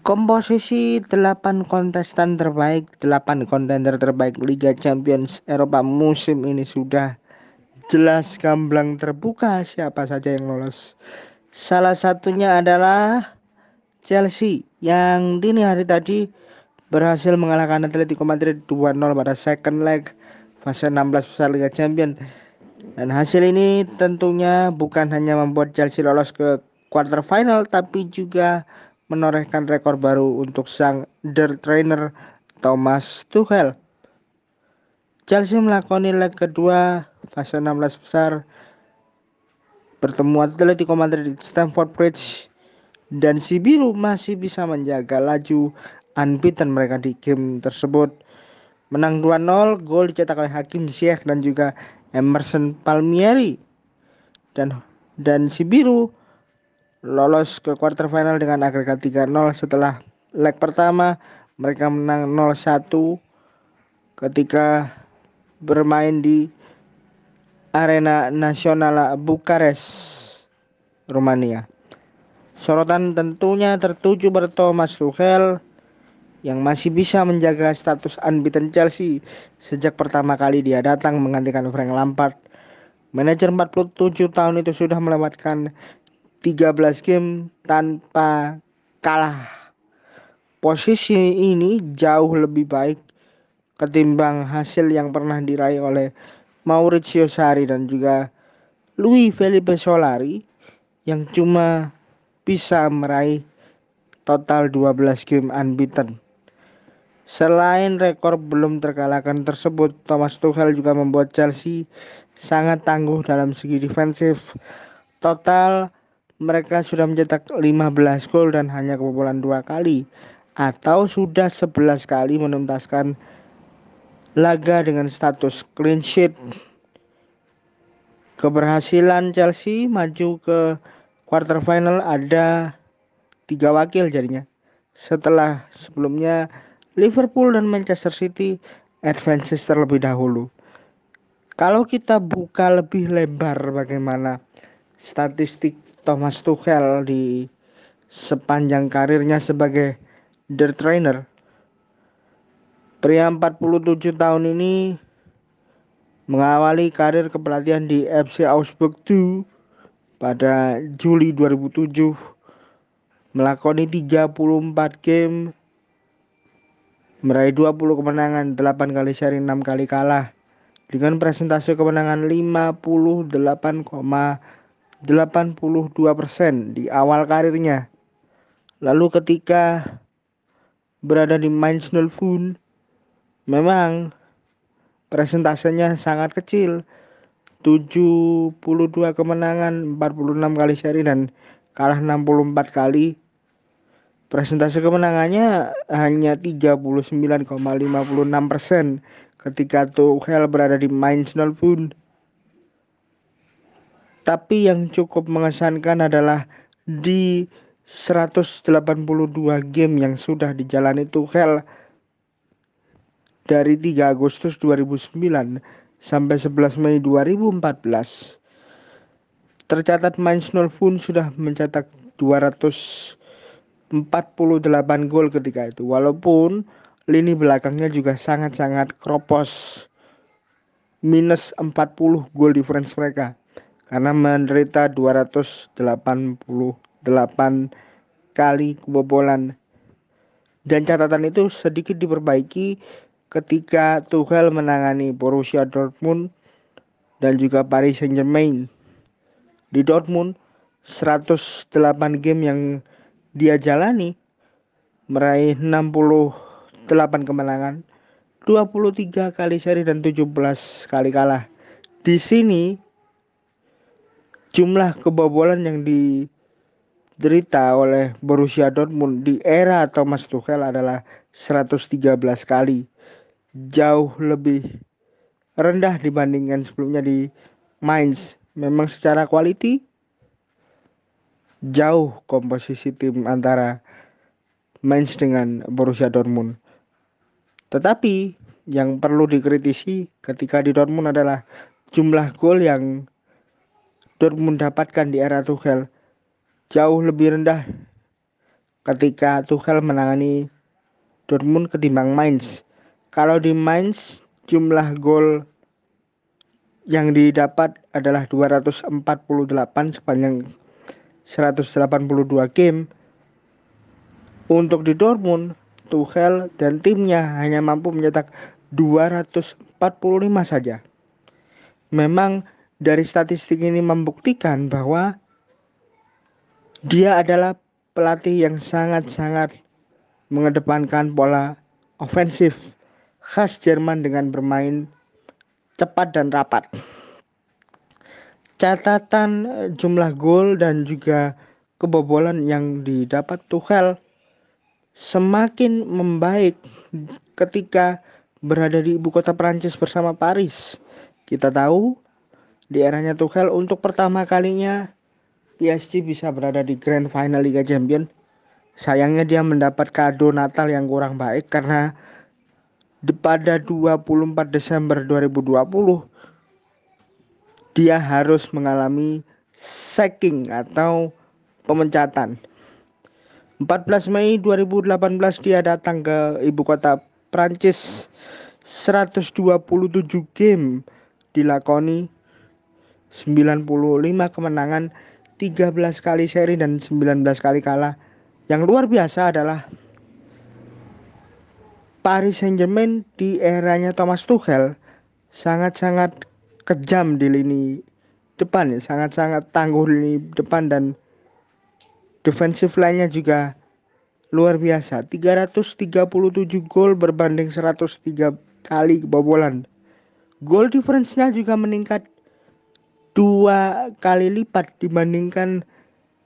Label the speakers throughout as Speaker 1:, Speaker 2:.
Speaker 1: Komposisi 8 kontestan terbaik, 8 kontender terbaik Liga Champions Eropa musim ini sudah jelas gamblang terbuka siapa saja yang lolos. Salah satunya adalah Chelsea yang dini hari tadi berhasil mengalahkan Atletico Madrid 2-0 pada second leg fase 16 besar Liga Champions. Dan hasil ini tentunya bukan hanya membuat Chelsea lolos ke quarter final tapi juga menorehkan rekor baru untuk sang Der Trainer Thomas Tuchel. Chelsea melakoni leg kedua fase 16 besar bertemu Atletico Madrid di Stamford Bridge dan si biru masih bisa menjaga laju unbeaten mereka di game tersebut. Menang 2-0, gol dicetak oleh Hakim Ziyech dan juga Emerson Palmieri. Dan dan si biru lolos ke quarter final dengan agregat 3-0 setelah leg pertama mereka menang 0-1 ketika bermain di Arena Nasional Bukares, Rumania. Sorotan tentunya tertuju pada Thomas Tuchel yang masih bisa menjaga status unbeaten Chelsea sejak pertama kali dia datang menggantikan Frank Lampard. Manajer 47 tahun itu sudah melewatkan 13 game tanpa kalah. Posisi ini jauh lebih baik ketimbang hasil yang pernah diraih oleh Maurizio Sarri dan juga Louis Felipe Solari yang cuma bisa meraih total 12 game unbeaten. Selain rekor belum terkalahkan tersebut, Thomas Tuchel juga membuat Chelsea sangat tangguh dalam segi defensif. Total mereka sudah mencetak 15 gol dan hanya kebobolan dua kali atau sudah 11 kali menuntaskan laga dengan status clean sheet. Keberhasilan Chelsea maju ke quarter final ada tiga wakil jadinya. Setelah sebelumnya Liverpool dan Manchester City advances terlebih dahulu. Kalau kita buka lebih lebar bagaimana statistik Thomas Tuchel di sepanjang karirnya sebagai the trainer. Pria 47 tahun ini mengawali karir kepelatihan di FC Augsburg 2 pada Juli 2007 melakoni 34 game meraih 20 kemenangan 8 kali seri 6 kali kalah dengan presentasi kemenangan 82% di awal karirnya. Lalu ketika berada di Mainz 05 memang presentasenya sangat kecil. 72 kemenangan 46 kali seri dan kalah 64 kali. Presentasi kemenangannya hanya 39,56 persen ketika Tuchel berada di Mainz 05 tapi yang cukup mengesankan adalah di 182 game yang sudah dijalani Tuchel dari 3 Agustus 2009 sampai 11 Mei 2014 tercatat Mainz 05 sudah mencetak 248 gol ketika itu. Walaupun lini belakangnya juga sangat-sangat kropos. Minus 40 gol difference mereka karena menderita 288 kali kebobolan dan catatan itu sedikit diperbaiki ketika Tuchel menangani Borussia Dortmund dan juga Paris Saint-Germain. Di Dortmund 108 game yang dia jalani meraih 68 kemenangan, 23 kali seri dan 17 kali kalah. Di sini jumlah kebobolan yang diderita oleh Borussia Dortmund di era Thomas Tuchel adalah 113 kali jauh lebih rendah dibandingkan sebelumnya di Mainz. Memang secara quality jauh komposisi tim antara Mainz dengan Borussia Dortmund. Tetapi yang perlu dikritisi ketika di Dortmund adalah jumlah gol yang Dortmund dapatkan di era Tuchel jauh lebih rendah ketika Tuchel menangani Dortmund ketimbang Mainz. Kalau di Mainz jumlah gol yang didapat adalah 248 sepanjang 182 game. Untuk di Dortmund, Tuchel dan timnya hanya mampu mencetak 245 saja. Memang dari statistik ini membuktikan bahwa dia adalah pelatih yang sangat-sangat mengedepankan pola ofensif khas Jerman dengan bermain cepat dan rapat. Catatan eh, jumlah gol dan juga kebobolan yang didapat Tuchel semakin membaik ketika berada di ibu kota Prancis bersama Paris. Kita tahu di eranya Tuchel untuk pertama kalinya PSG bisa berada di Grand Final Liga Champions. Sayangnya dia mendapat kado Natal yang kurang baik karena pada 24 Desember 2020 dia harus mengalami sacking atau pemecatan. 14 Mei 2018 dia datang ke ibu kota Prancis 127 game dilakoni 95 kemenangan 13 kali seri dan 19 kali kalah yang luar biasa adalah Paris Saint-Germain di eranya Thomas Tuchel sangat-sangat kejam di lini depan ya, sangat-sangat tangguh di lini depan dan defensif lainnya juga luar biasa. 337 gol berbanding 103 kali kebobolan. Gol difference-nya juga meningkat dua kali lipat dibandingkan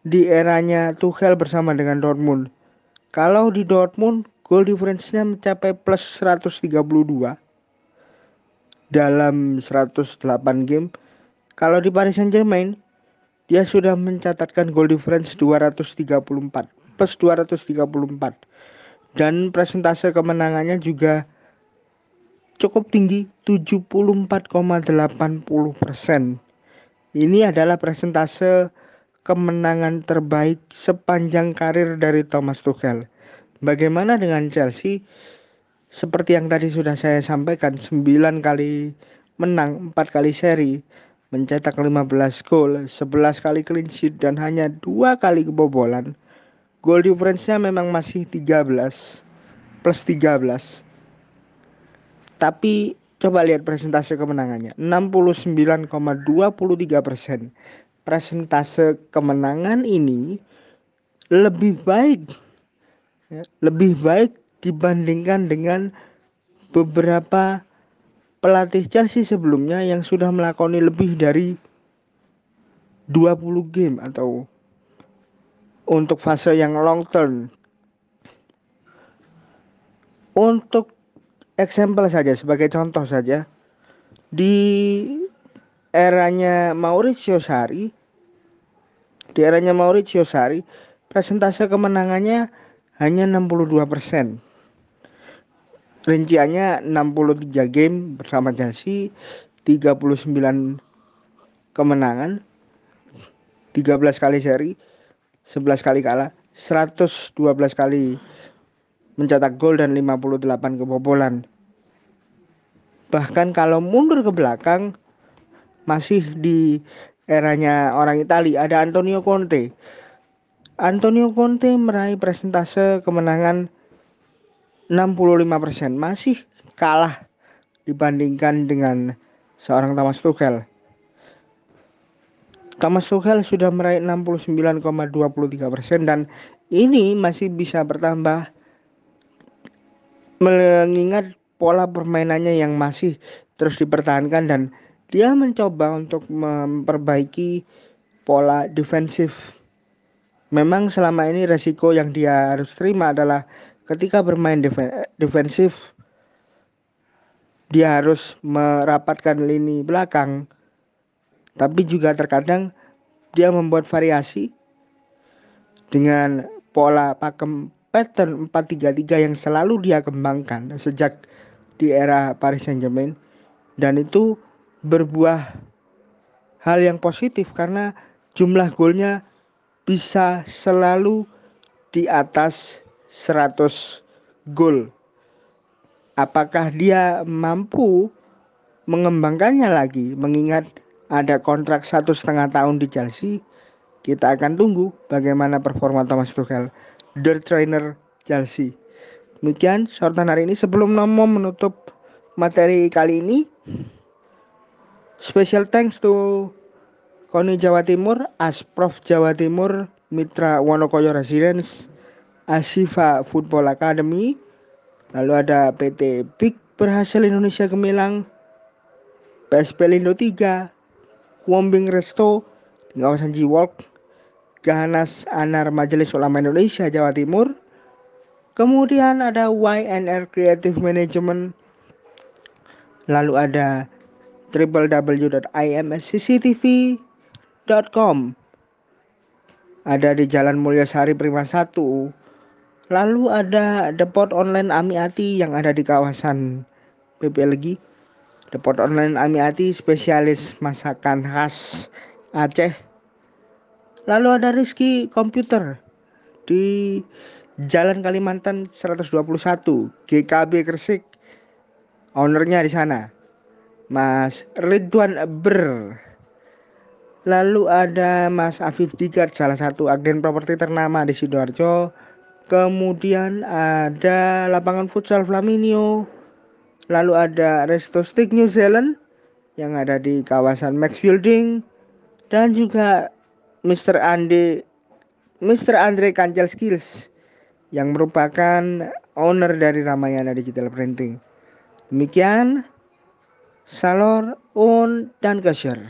Speaker 1: di eranya Tuchel bersama dengan Dortmund. Kalau di Dortmund Goal difference-nya mencapai plus 132 dalam 108 game. Kalau di Paris Saint-Germain, dia sudah mencatatkan goal difference 234 plus 234 dan presentase kemenangannya juga cukup tinggi 74,80 persen. Ini adalah presentase kemenangan terbaik sepanjang karir dari Thomas Tuchel. Bagaimana dengan Chelsea? Seperti yang tadi sudah saya sampaikan, 9 kali menang, 4 kali seri, mencetak 15 gol, 11 kali clean sheet dan hanya dua kali kebobolan. Goal difference-nya memang masih 13 plus 13. Tapi coba lihat presentase kemenangannya, 69,23 persen. Presentase kemenangan ini lebih baik ya, lebih baik dibandingkan dengan beberapa pelatih Chelsea sebelumnya yang sudah melakoni lebih dari 20 game atau untuk fase yang long term. Untuk example saja sebagai contoh saja di eranya Mauricio Sarri di eranya Mauricio Sarri presentase kemenangannya hanya 62 persen. Rinciannya 63 game bersama Chelsea, 39 kemenangan, 13 kali seri, 11 kali kalah, 112 kali mencetak gol dan 58 kebobolan. Bahkan kalau mundur ke belakang masih di eranya orang Italia ada Antonio Conte Antonio Conte meraih presentase kemenangan 65%, masih kalah dibandingkan dengan seorang Thomas Tuchel. Thomas Tuchel sudah meraih 69,23% dan ini masih bisa bertambah mengingat pola permainannya yang masih terus dipertahankan dan dia mencoba untuk memperbaiki pola defensif. Memang selama ini resiko yang dia harus terima adalah ketika bermain defensif dia harus merapatkan lini belakang. Tapi juga terkadang dia membuat variasi dengan pola pakem pattern 433 yang selalu dia kembangkan sejak di era Paris Saint-Germain dan itu berbuah hal yang positif karena jumlah golnya bisa selalu di atas 100 gol. Apakah dia mampu mengembangkannya lagi mengingat ada kontrak satu setengah tahun di Chelsea kita akan tunggu bagaimana performa Thomas Tuchel the trainer Chelsea. Demikian shortan hari ini. Sebelum Nomo menutup materi kali ini special thanks to Koni Jawa Timur, Asprof Jawa Timur, Mitra Wonokoyo Residence, Asifa Football Academy, lalu ada PT Big Berhasil Indonesia Gemilang, PSP Lindo 3, Wombing Resto di kawasan Jiwok, Gahanas Anar Majelis Ulama Indonesia Jawa Timur, kemudian ada YNR Creative Management, lalu ada www.imscctv.com ada di Jalan Mulyasari Prima 1 lalu ada Depot Online Amiati yang ada di kawasan PPLG Depot online Amiati spesialis masakan khas Aceh. Lalu ada Rizky Komputer di Jalan Kalimantan 121 GKB Gresik. Ownernya di sana. Mas Ridwan Ber. Lalu ada Mas Afif Digat salah satu agen properti ternama di Sidoarjo. Kemudian ada lapangan futsal Flaminio Lalu ada Resto Stick New Zealand yang ada di kawasan Max Building dan juga Mr. Andi Mr. Andre Kancel Skills yang merupakan owner dari Ramayana Digital Printing. Demikian Salor Un dan Kasher.